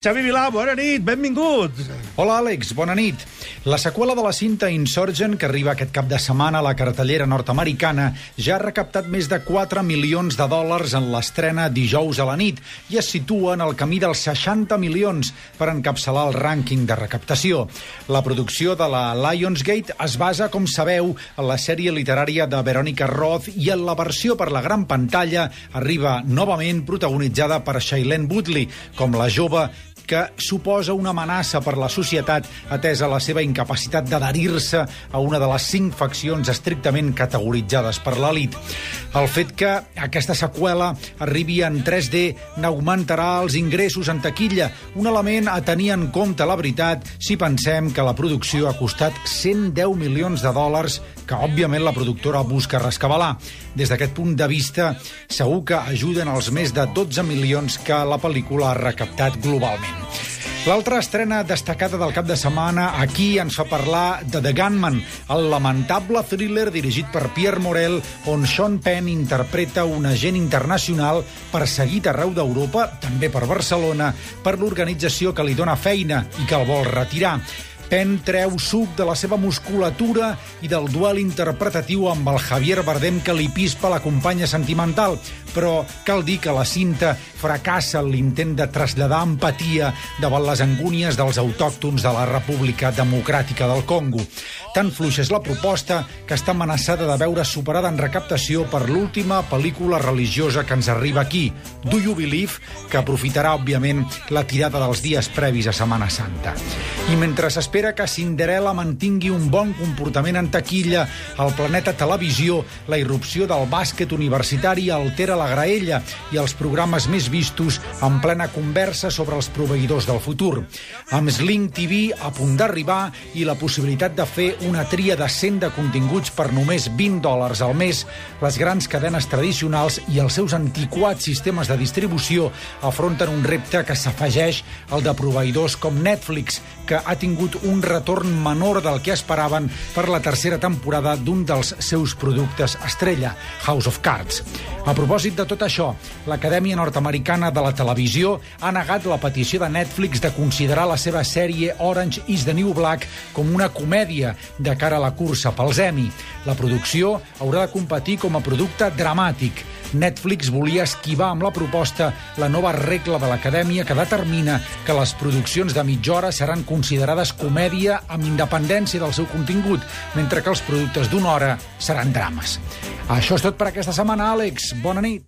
Xavi Vilà, bona nit, benvingut. Hola, Àlex, bona nit. La seqüela de la cinta Insurgent, que arriba aquest cap de setmana a la cartellera nord-americana, ja ha recaptat més de 4 milions de dòlars en l'estrena dijous a la nit i es situa en el camí dels 60 milions per encapçalar el rànquing de recaptació. La producció de la Lionsgate es basa, com sabeu, en la sèrie literària de Veronica Roth i en la versió per la gran pantalla arriba novament protagonitzada per Shailene Woodley, com la jove que suposa una amenaça per la societat atesa la seva incapacitat d'adherir-se a una de les cinc faccions estrictament categoritzades per l'elit. El fet que aquesta seqüela arribi en 3D n'augmentarà els ingressos en taquilla, un element a tenir en compte, la veritat, si pensem que la producció ha costat 110 milions de dòlars que, òbviament, la productora busca rescabalar. Des d'aquest punt de vista, segur que ajuden els més de 12 milions que la pel·lícula ha recaptat globalment. L'altra estrena destacada del cap de setmana aquí ens fa parlar de The Gunman, el lamentable thriller dirigit per Pierre Morel, on Sean Penn interpreta un agent internacional perseguit arreu d'Europa, també per Barcelona, per l'organització que li dona feina i que el vol retirar. Penn treu suc de la seva musculatura i del duel interpretatiu amb el Javier Bardem que li pispa la companya sentimental, però cal dir que la cinta fracassa en l'intent de traslladar empatia davant les angúnies dels autòctons de la República Democràtica del Congo. Tan fluixa és la proposta que està amenaçada de veure superada en recaptació per l'última pel·lícula religiosa que ens arriba aquí, Do You Believe, que aprofitarà, òbviament, la tirada dels dies previs a Setmana Santa. I mentre s'espera que Cinderella mantingui un bon comportament en taquilla, al planeta televisió, la irrupció del bàsquet universitari altera la graella i els programes més vistos en plena conversa sobre els proveïdors del futur. Amb Sling TV a punt d'arribar i la possibilitat de fer una tria de 100 de continguts per només 20 dòlars al mes, les grans cadenes tradicionals i els seus antiquats sistemes de distribució afronten un repte que s'afegeix al de proveïdors com Netflix, que ha tingut un retorn menor del que esperaven per la tercera temporada d'un dels seus productes estrella, House of Cards. A propòsit de tot això, l'Acadèmia Nord-Americana de la Televisió ha negat la petició de Netflix de considerar la seva sèrie Orange is the New Black com una comèdia de cara a la cursa pels Emmy. La producció haurà de competir com a producte dramàtic. Netflix volia esquivar amb la proposta la nova regla de l'Acadèmia que determina que les produccions de mitja hora seran considerades comèdia amb independència del seu contingut, mentre que els productes d'una hora seran drames. Això és tot per aquesta setmana, Àlex. Bona nit.